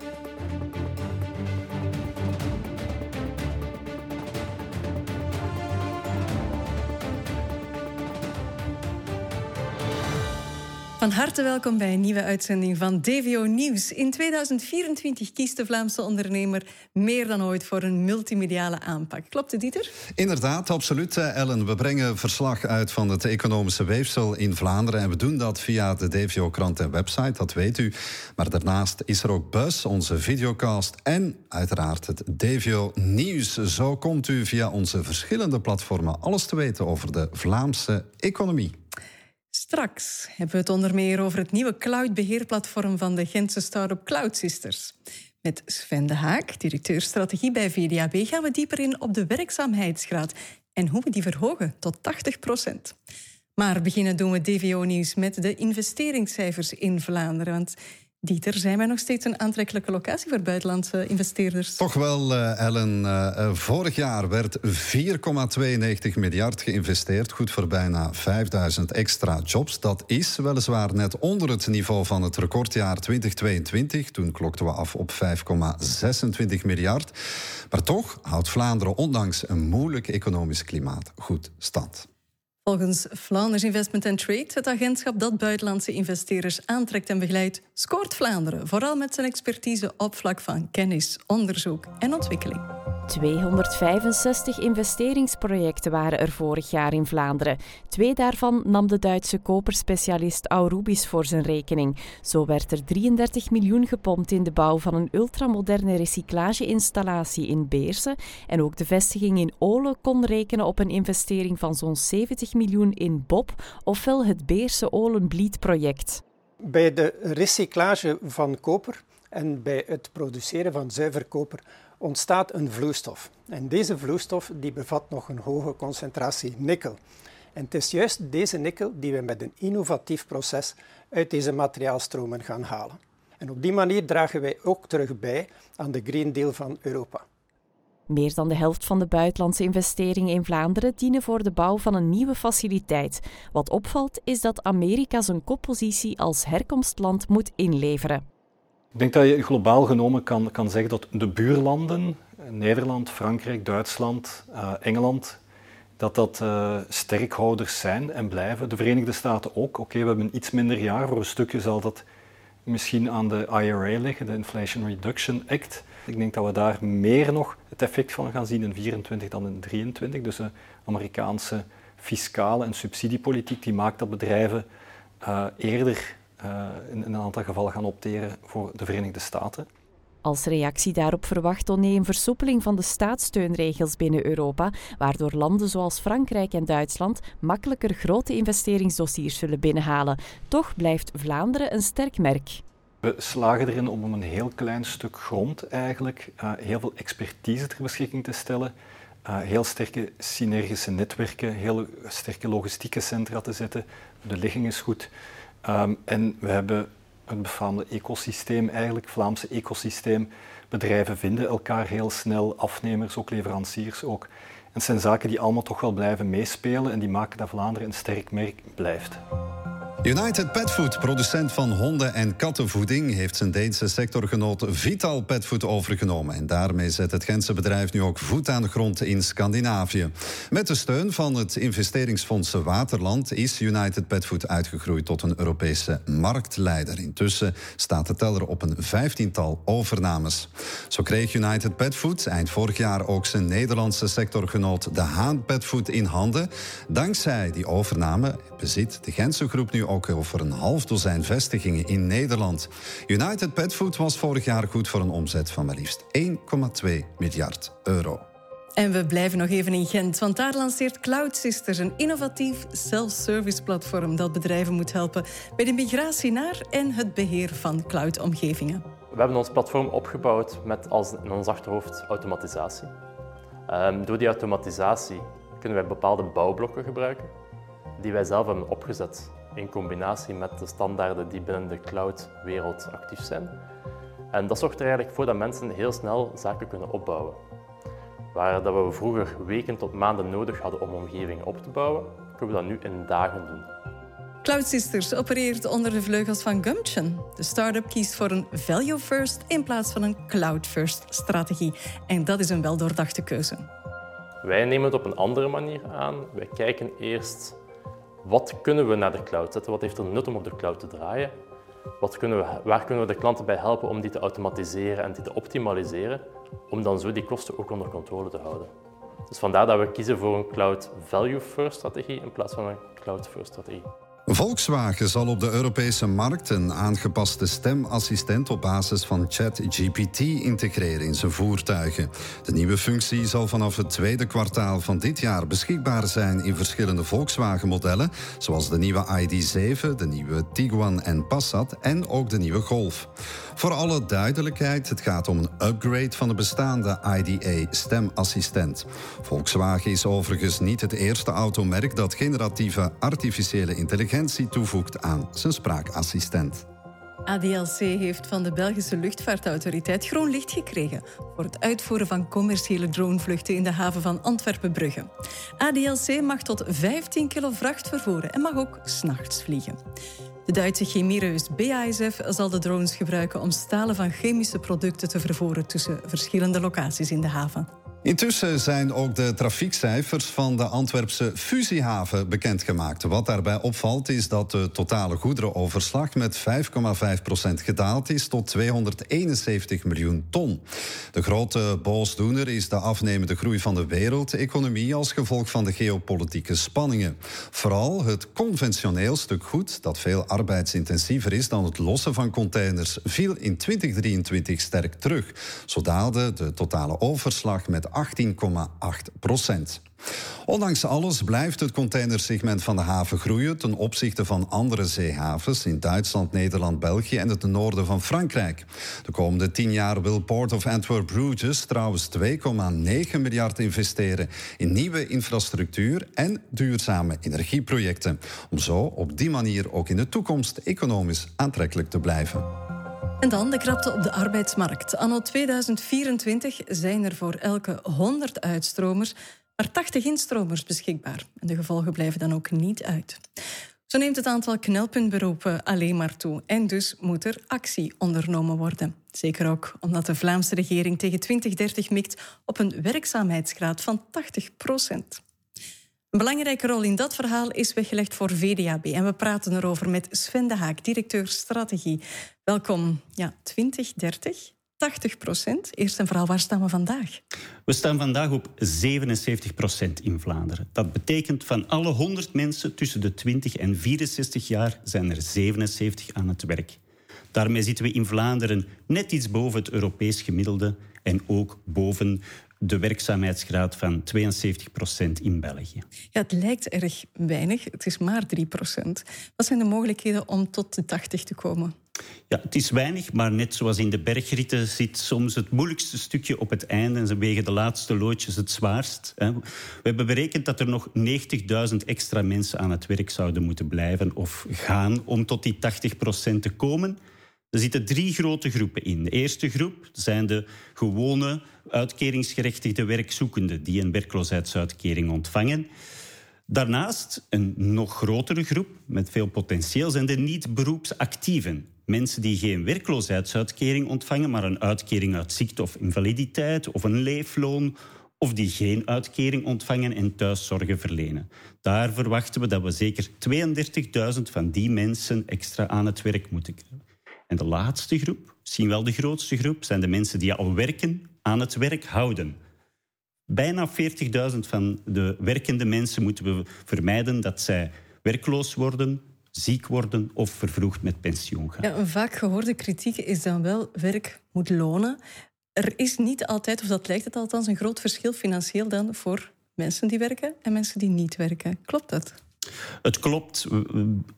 Thank you. Van harte welkom bij een nieuwe uitzending van DVO Nieuws. In 2024 kiest de Vlaamse ondernemer meer dan ooit voor een multimediale aanpak. Klopt het, Dieter? Inderdaad, absoluut, eh, Ellen. We brengen verslag uit van het economische weefsel in Vlaanderen. En we doen dat via de DVO-krant en website, dat weet u. Maar daarnaast is er ook Bus, onze videocast. En uiteraard het DVO Nieuws. Zo komt u via onze verschillende platformen alles te weten over de Vlaamse economie. Straks hebben we het onder meer over het nieuwe cloudbeheerplatform van de Gentse start-up Cloud Sisters. Met Sven de Haak, directeur strategie bij VDAB, gaan we dieper in op de werkzaamheidsgraad en hoe we die verhogen tot 80 procent. Maar beginnen doen we DVO-nieuws met de investeringscijfers in Vlaanderen. Want Dieter, zijn wij nog steeds een aantrekkelijke locatie voor buitenlandse investeerders? Toch wel, uh, Ellen. Uh, vorig jaar werd 4,92 miljard geïnvesteerd. Goed voor bijna 5000 extra jobs. Dat is weliswaar net onder het niveau van het recordjaar 2022. Toen klokten we af op 5,26 miljard. Maar toch houdt Vlaanderen ondanks een moeilijk economisch klimaat goed stand. Volgens Flanders Investment Trade, het agentschap dat buitenlandse investeerders aantrekt en begeleidt, scoort Vlaanderen vooral met zijn expertise op vlak van kennis, onderzoek en ontwikkeling. 265 investeringsprojecten waren er vorig jaar in Vlaanderen. Twee daarvan nam de Duitse koperspecialist Aurubis voor zijn rekening. Zo werd er 33 miljoen gepompt in de bouw van een ultramoderne recyclageinstallatie in Beersen. En ook de vestiging in Ole kon rekenen op een investering van zo'n 70 miljoen in Bob, ofwel het Beerse Olen-Bliet-project. Bij de recyclage van koper en bij het produceren van zuiver koper ontstaat een vloeistof. En deze vloeistof die bevat nog een hoge concentratie nikkel. En het is juist deze nikkel die we met een innovatief proces uit deze materiaalstromen gaan halen. En op die manier dragen wij ook terug bij aan de Green Deal van Europa. Meer dan de helft van de buitenlandse investeringen in Vlaanderen dienen voor de bouw van een nieuwe faciliteit. Wat opvalt is dat Amerika zijn koppositie als herkomstland moet inleveren. Ik denk dat je globaal genomen kan, kan zeggen dat de buurlanden, Nederland, Frankrijk, Duitsland, uh, Engeland, dat dat uh, sterkhouders zijn en blijven. De Verenigde Staten ook. Oké, we hebben iets minder jaar. Voor een stukje zal dat misschien aan de IRA liggen, de Inflation Reduction Act. Ik denk dat we daar meer nog het effect van gaan zien in 24 dan in 23. Dus de Amerikaanse fiscale en subsidiepolitiek die maakt dat bedrijven uh, eerder uh, in, een aantal gevallen gaan opteren voor de Verenigde Staten. Als reactie daarop verwacht Oné een versoepeling van de staatssteunregels binnen Europa, waardoor landen zoals Frankrijk en Duitsland makkelijker grote investeringsdossiers zullen binnenhalen. Toch blijft Vlaanderen een sterk merk. We slagen erin om een heel klein stuk grond eigenlijk uh, heel veel expertise ter beschikking te stellen, uh, heel sterke synergische netwerken, heel sterke logistieke centra te zetten. De ligging is goed. Um, en we hebben het befaamde ecosysteem, eigenlijk Vlaamse ecosysteem. Bedrijven vinden elkaar heel snel, afnemers, ook leveranciers ook. En het zijn zaken die allemaal toch wel blijven meespelen en die maken dat Vlaanderen een sterk merk blijft. United Petfood, producent van honden- en kattenvoeding, heeft zijn Deense sectorgenoot Vital Petfood overgenomen. En daarmee zet het Gentse bedrijf nu ook voet aan de grond in Scandinavië. Met de steun van het investeringsfonds Waterland is United Petfood uitgegroeid tot een Europese marktleider. Intussen staat de teller op een vijftiental overnames. Zo kreeg United Petfood eind vorig jaar ook zijn Nederlandse sectorgenoot De Haan Petfood in handen. Dankzij die overname bezit de Gentse groep nu ook over een half dozijn vestigingen in Nederland. United Pet Food was vorig jaar goed voor een omzet van maar liefst 1,2 miljard euro. En we blijven nog even in Gent, want daar lanceert Cloud Sisters een innovatief self-service platform dat bedrijven moet helpen bij de migratie naar en het beheer van cloud-omgevingen. We hebben ons platform opgebouwd met als in ons achterhoofd automatisatie. Um, door die automatisatie kunnen wij bepaalde bouwblokken gebruiken die wij zelf hebben opgezet in combinatie met de standaarden die binnen de cloud-wereld actief zijn. En dat zorgt er eigenlijk voor dat mensen heel snel zaken kunnen opbouwen. Waar dat we vroeger weken tot maanden nodig hadden om omgevingen op te bouwen, kunnen we dat nu in dagen doen. Cloud Sisters opereert onder de vleugels van Gumption. De start-up kiest voor een value first in plaats van een cloud first strategie. En dat is een weldoordachte keuze. Wij nemen het op een andere manier aan. Wij kijken eerst wat kunnen we naar de cloud zetten, wat heeft er nut om op de cloud te draaien. Wat kunnen we, waar kunnen we de klanten bij helpen om die te automatiseren en die te optimaliseren, om dan zo die kosten ook onder controle te houden. Dus vandaar dat we kiezen voor een cloud value first strategie in plaats van een cloud first strategie. Volkswagen zal op de Europese markt een aangepaste stemassistent op basis van ChatGPT integreren in zijn voertuigen. De nieuwe functie zal vanaf het tweede kwartaal van dit jaar beschikbaar zijn in verschillende Volkswagen-modellen, zoals de nieuwe ID7, de nieuwe Tiguan en Passat en ook de nieuwe Golf. Voor alle duidelijkheid, het gaat om een upgrade van de bestaande IDA stemassistent. Volkswagen is overigens niet het eerste automerk dat generatieve artificiële intelligentie toevoegt aan zijn spraakassistent. ADLC heeft van de Belgische luchtvaartautoriteit groen licht gekregen voor het uitvoeren van commerciële dronevluchten in de haven van Antwerpen-Brugge. ADLC mag tot 15 kilo vracht vervoeren en mag ook s'nachts vliegen. De Duitse chemiereus BASF zal de drones gebruiken om stalen van chemische producten te vervoeren tussen verschillende locaties in de haven. Intussen zijn ook de trafiekcijfers van de Antwerpse fusiehaven bekendgemaakt. Wat daarbij opvalt is dat de totale goederenoverslag met 5,5% gedaald is tot 271 miljoen ton. De grote boosdoener is de afnemende groei van de wereldeconomie als gevolg van de geopolitieke spanningen. Vooral het conventioneel stuk goed, dat veel arbeidsintensiever is dan het lossen van containers, viel in 2023 sterk terug. Zo daalde de totale overslag met 18,8 procent. Ondanks alles blijft het containersegment van de haven groeien ten opzichte van andere zeehavens in Duitsland, Nederland, België en het noorden van Frankrijk. De komende tien jaar wil Port of Antwerp Bruges trouwens 2,9 miljard investeren in nieuwe infrastructuur en duurzame energieprojecten. Om zo op die manier ook in de toekomst economisch aantrekkelijk te blijven. En dan de krapte op de arbeidsmarkt. Anno 2024 zijn er voor elke 100 uitstromers maar 80 instromers beschikbaar. En de gevolgen blijven dan ook niet uit. Zo neemt het aantal knelpuntberoepen alleen maar toe. En dus moet er actie ondernomen worden. Zeker ook omdat de Vlaamse regering tegen 2030 mikt op een werkzaamheidsgraad van 80 procent. Een belangrijke rol in dat verhaal is weggelegd voor VDAB. En we praten erover met Sven de Haak, directeur strategie. Welkom. Ja, 2030, 80 procent. Eerst en vooral, waar staan we vandaag? We staan vandaag op 77 procent in Vlaanderen. Dat betekent van alle 100 mensen tussen de 20 en 64 jaar zijn er 77 aan het werk. Daarmee zitten we in Vlaanderen net iets boven het Europees gemiddelde en ook boven de werkzaamheidsgraad van 72 procent in België. Ja, het lijkt erg weinig. Het is maar 3 procent. Wat zijn de mogelijkheden om tot de 80 te komen? Ja, het is weinig, maar net zoals in de bergritten zit soms het moeilijkste stukje op het einde en ze wegen de laatste loodjes het zwaarst. We hebben berekend dat er nog 90.000 extra mensen aan het werk zouden moeten blijven of gaan om tot die 80 procent te komen. Er zitten drie grote groepen in. De eerste groep zijn de gewone uitkeringsgerechtigde werkzoekenden die een werkloosheidsuitkering ontvangen. Daarnaast een nog grotere groep met veel potentieel zijn de niet-beroepsactieven. Mensen die geen werkloosheidsuitkering ontvangen, maar een uitkering uit ziekte of invaliditeit of een leefloon of die geen uitkering ontvangen en thuiszorgen verlenen. Daar verwachten we dat we zeker 32.000 van die mensen extra aan het werk moeten krijgen. En de laatste groep, misschien wel de grootste groep, zijn de mensen die al werken aan het werk houden. Bijna 40.000 van de werkende mensen moeten we vermijden dat zij werkloos worden, ziek worden of vervroegd met pensioen gaan. Ja, een vaak gehoorde kritiek is dan wel werk moet lonen. Er is niet altijd, of dat lijkt het althans, een groot verschil financieel dan voor mensen die werken en mensen die niet werken. Klopt dat? Het klopt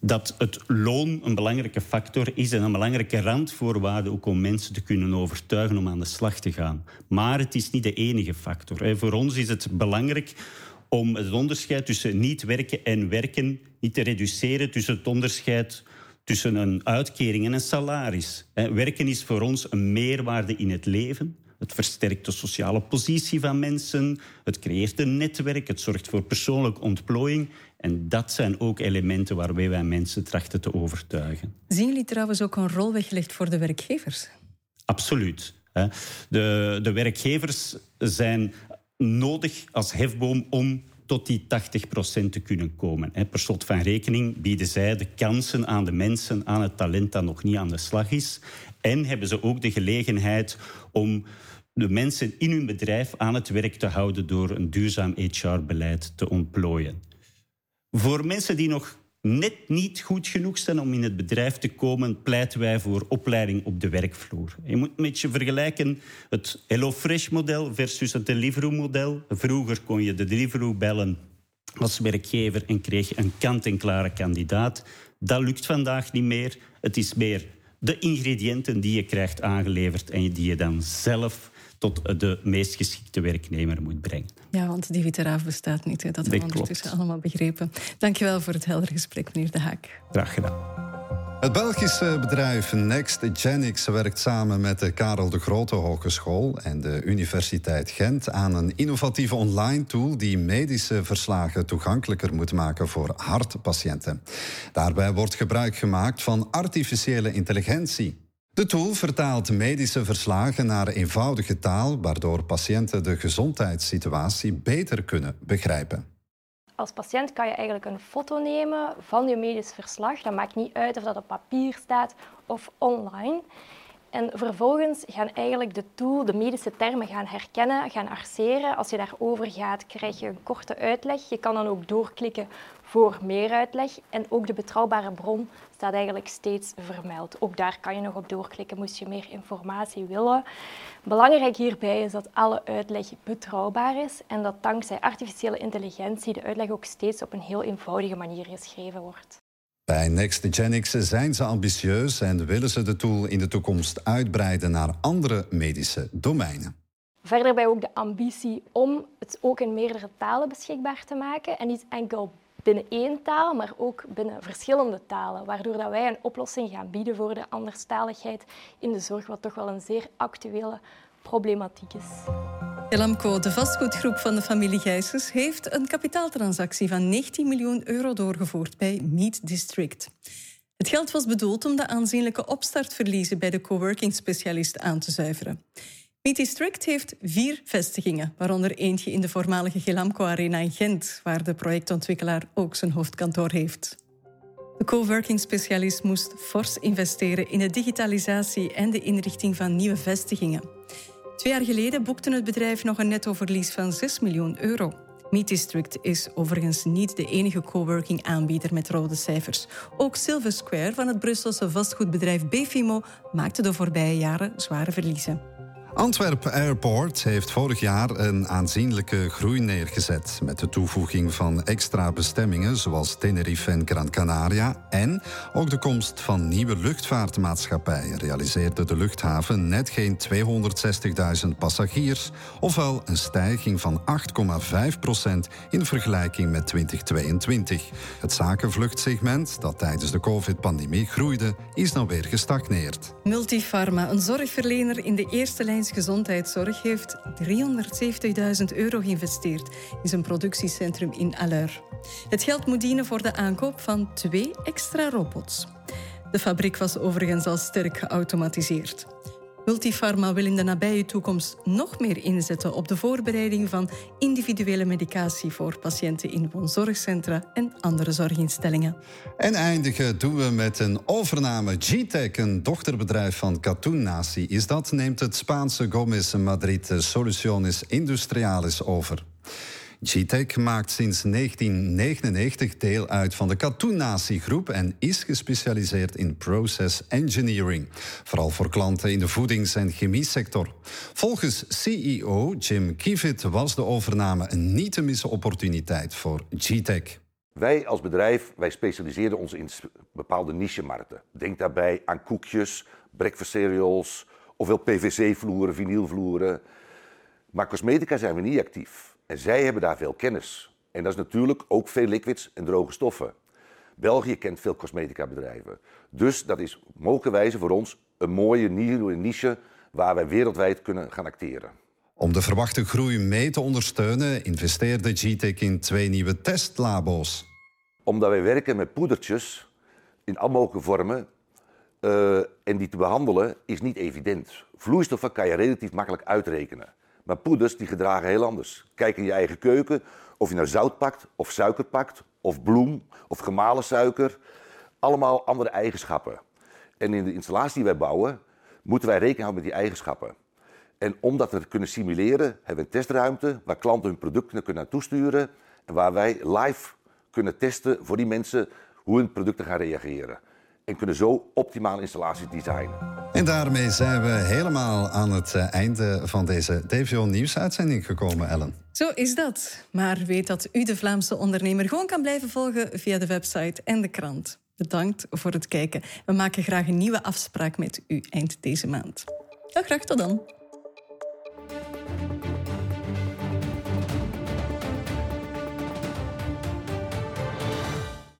dat het loon een belangrijke factor is en een belangrijke randvoorwaarde ook om mensen te kunnen overtuigen om aan de slag te gaan. Maar het is niet de enige factor. Voor ons is het belangrijk om het onderscheid tussen niet werken en werken niet te reduceren tussen het onderscheid tussen een uitkering en een salaris. Werken is voor ons een meerwaarde in het leven. Het versterkt de sociale positie van mensen, het creëert een netwerk, het zorgt voor persoonlijke ontplooiing. En dat zijn ook elementen waarmee wij mensen trachten te overtuigen. Zien jullie trouwens ook een rol weggelegd voor de werkgevers? Absoluut. De, de werkgevers zijn nodig als hefboom om tot die 80% te kunnen komen. Per slot van rekening bieden zij de kansen aan de mensen, aan het talent dat nog niet aan de slag is. En hebben ze ook de gelegenheid om de mensen in hun bedrijf aan het werk te houden door een duurzaam HR-beleid te ontplooien. Voor mensen die nog net niet goed genoeg zijn om in het bedrijf te komen, pleiten wij voor opleiding op de werkvloer. Je moet een beetje vergelijken het HelloFresh-model versus het Deliveroo-model. Vroeger kon je de Deliveroo bellen als werkgever en kreeg je een kant-en-klare kandidaat. Dat lukt vandaag niet meer. Het is meer de ingrediënten die je krijgt aangeleverd en die je dan zelf tot de meest geschikte werknemer moet brengen. Ja, want die witte bestaat niet. Hè. Dat hebben we ondertussen allemaal begrepen. Dankjewel voor het heldere gesprek, meneer De Haak. Graag gedaan. Het Belgische bedrijf NextGenix werkt samen met de Karel de Grote Hogeschool en de Universiteit Gent aan een innovatieve online tool die medische verslagen toegankelijker moet maken voor hartpatiënten. Daarbij wordt gebruik gemaakt van artificiële intelligentie. De tool vertaalt medische verslagen naar eenvoudige taal, waardoor patiënten de gezondheidssituatie beter kunnen begrijpen. Als patiënt kan je eigenlijk een foto nemen van je medisch verslag. Dat maakt niet uit of dat op papier staat of online. En vervolgens gaan eigenlijk de tool de medische termen gaan herkennen, gaan arceren. Als je daarover gaat, krijg je een korte uitleg. Je kan dan ook doorklikken voor meer uitleg. En ook de betrouwbare bron staat eigenlijk steeds vermeld. Ook daar kan je nog op doorklikken, moest je meer informatie willen. Belangrijk hierbij is dat alle uitleg betrouwbaar is en dat dankzij artificiële intelligentie de uitleg ook steeds op een heel eenvoudige manier geschreven wordt. Bij NextGenix zijn ze ambitieus en willen ze de tool in de toekomst uitbreiden naar andere medische domeinen. Verder hebben wij ook de ambitie om het ook in meerdere talen beschikbaar te maken en niet enkel binnen één taal, maar ook binnen verschillende talen, waardoor dat wij een oplossing gaan bieden voor de anderstaligheid in de zorg, wat toch wel een zeer actuele problematiek is. Elamco, de vastgoedgroep van de familie Gijsers, heeft een kapitaaltransactie van 19 miljoen euro doorgevoerd bij Meet District. Het geld was bedoeld om de aanzienlijke opstartverliezen bij de coworking specialist aan te zuiveren. District heeft vier vestigingen, waaronder eentje in de voormalige Gelamco Arena in Gent, waar de projectontwikkelaar ook zijn hoofdkantoor heeft. De coworking specialist moest fors investeren in de digitalisatie en de inrichting van nieuwe vestigingen. Twee jaar geleden boekte het bedrijf nog een nettoverlies van 6 miljoen euro. Meet District is overigens niet de enige coworking aanbieder met rode cijfers. Ook Silver Square van het Brusselse vastgoedbedrijf Bfimo maakte de voorbije jaren zware verliezen. Antwerp Airport heeft vorig jaar een aanzienlijke groei neergezet met de toevoeging van extra bestemmingen zoals Tenerife en Gran Canaria en ook de komst van nieuwe luchtvaartmaatschappijen realiseerde de luchthaven net geen 260.000 passagiers, ofwel een stijging van 8,5 procent in vergelijking met 2022. Het zakenvluchtsegment, dat tijdens de covid-pandemie groeide, is nou weer gestagneerd. Multifarma, een zorgverlener in de eerste lijn Gezondheidszorg heeft 370.000 euro geïnvesteerd in zijn productiecentrum in Alleur. Het geld moet dienen voor de aankoop van twee extra robots. De fabriek was overigens al sterk geautomatiseerd. Multifarma wil in de nabije toekomst nog meer inzetten op de voorbereiding van individuele medicatie voor patiënten in woonzorgcentra en andere zorginstellingen. En eindigen doen we met een overname. GTEC, een dochterbedrijf van Katoen Nazi, is dat, neemt het Spaanse Gomez Madrid Soluciones Industrialis over. GTEC maakt sinds 1999 deel uit van de Katoen-Natie-groep en is gespecialiseerd in process engineering. Vooral voor klanten in de voedings- en chemiesector. Volgens CEO Jim Kivit was de overname een niet te missen opportuniteit voor GTEC. Wij als bedrijf wij specialiseren ons in bepaalde niche-markten. Denk daarbij aan koekjes, breakfast cereals, ofwel PVC-vloeren, vinylvloeren. Maar cosmetica zijn we niet actief. En zij hebben daar veel kennis. En dat is natuurlijk ook veel liquids en droge stoffen. België kent veel cosmetica bedrijven. Dus dat is mogelijkerwijze voor ons een mooie nieuwe niche waar wij wereldwijd kunnen gaan acteren. Om de verwachte groei mee te ondersteunen, investeerde GTEC in twee nieuwe testlabo's. Omdat wij werken met poedertjes in alle mogelijke vormen uh, en die te behandelen is niet evident. Vloeistoffen kan je relatief makkelijk uitrekenen. Maar poeders die gedragen heel anders. Kijk in je eigen keuken of je nou zout pakt of suiker pakt of bloem of gemalen suiker. Allemaal andere eigenschappen. En in de installatie die wij bouwen moeten wij rekening houden met die eigenschappen. En om dat te kunnen simuleren hebben we een testruimte waar klanten hun producten kunnen naartoe sturen en waar wij live kunnen testen voor die mensen hoe hun producten gaan reageren en kunnen zo optimale installaties designen. En daarmee zijn we helemaal aan het eh, einde van deze DVO nieuwsuitzending gekomen, Ellen. Zo is dat. Maar weet dat u de Vlaamse ondernemer gewoon kan blijven volgen via de website en de krant. Bedankt voor het kijken. We maken graag een nieuwe afspraak met u eind deze maand. Dag graag, tot dan.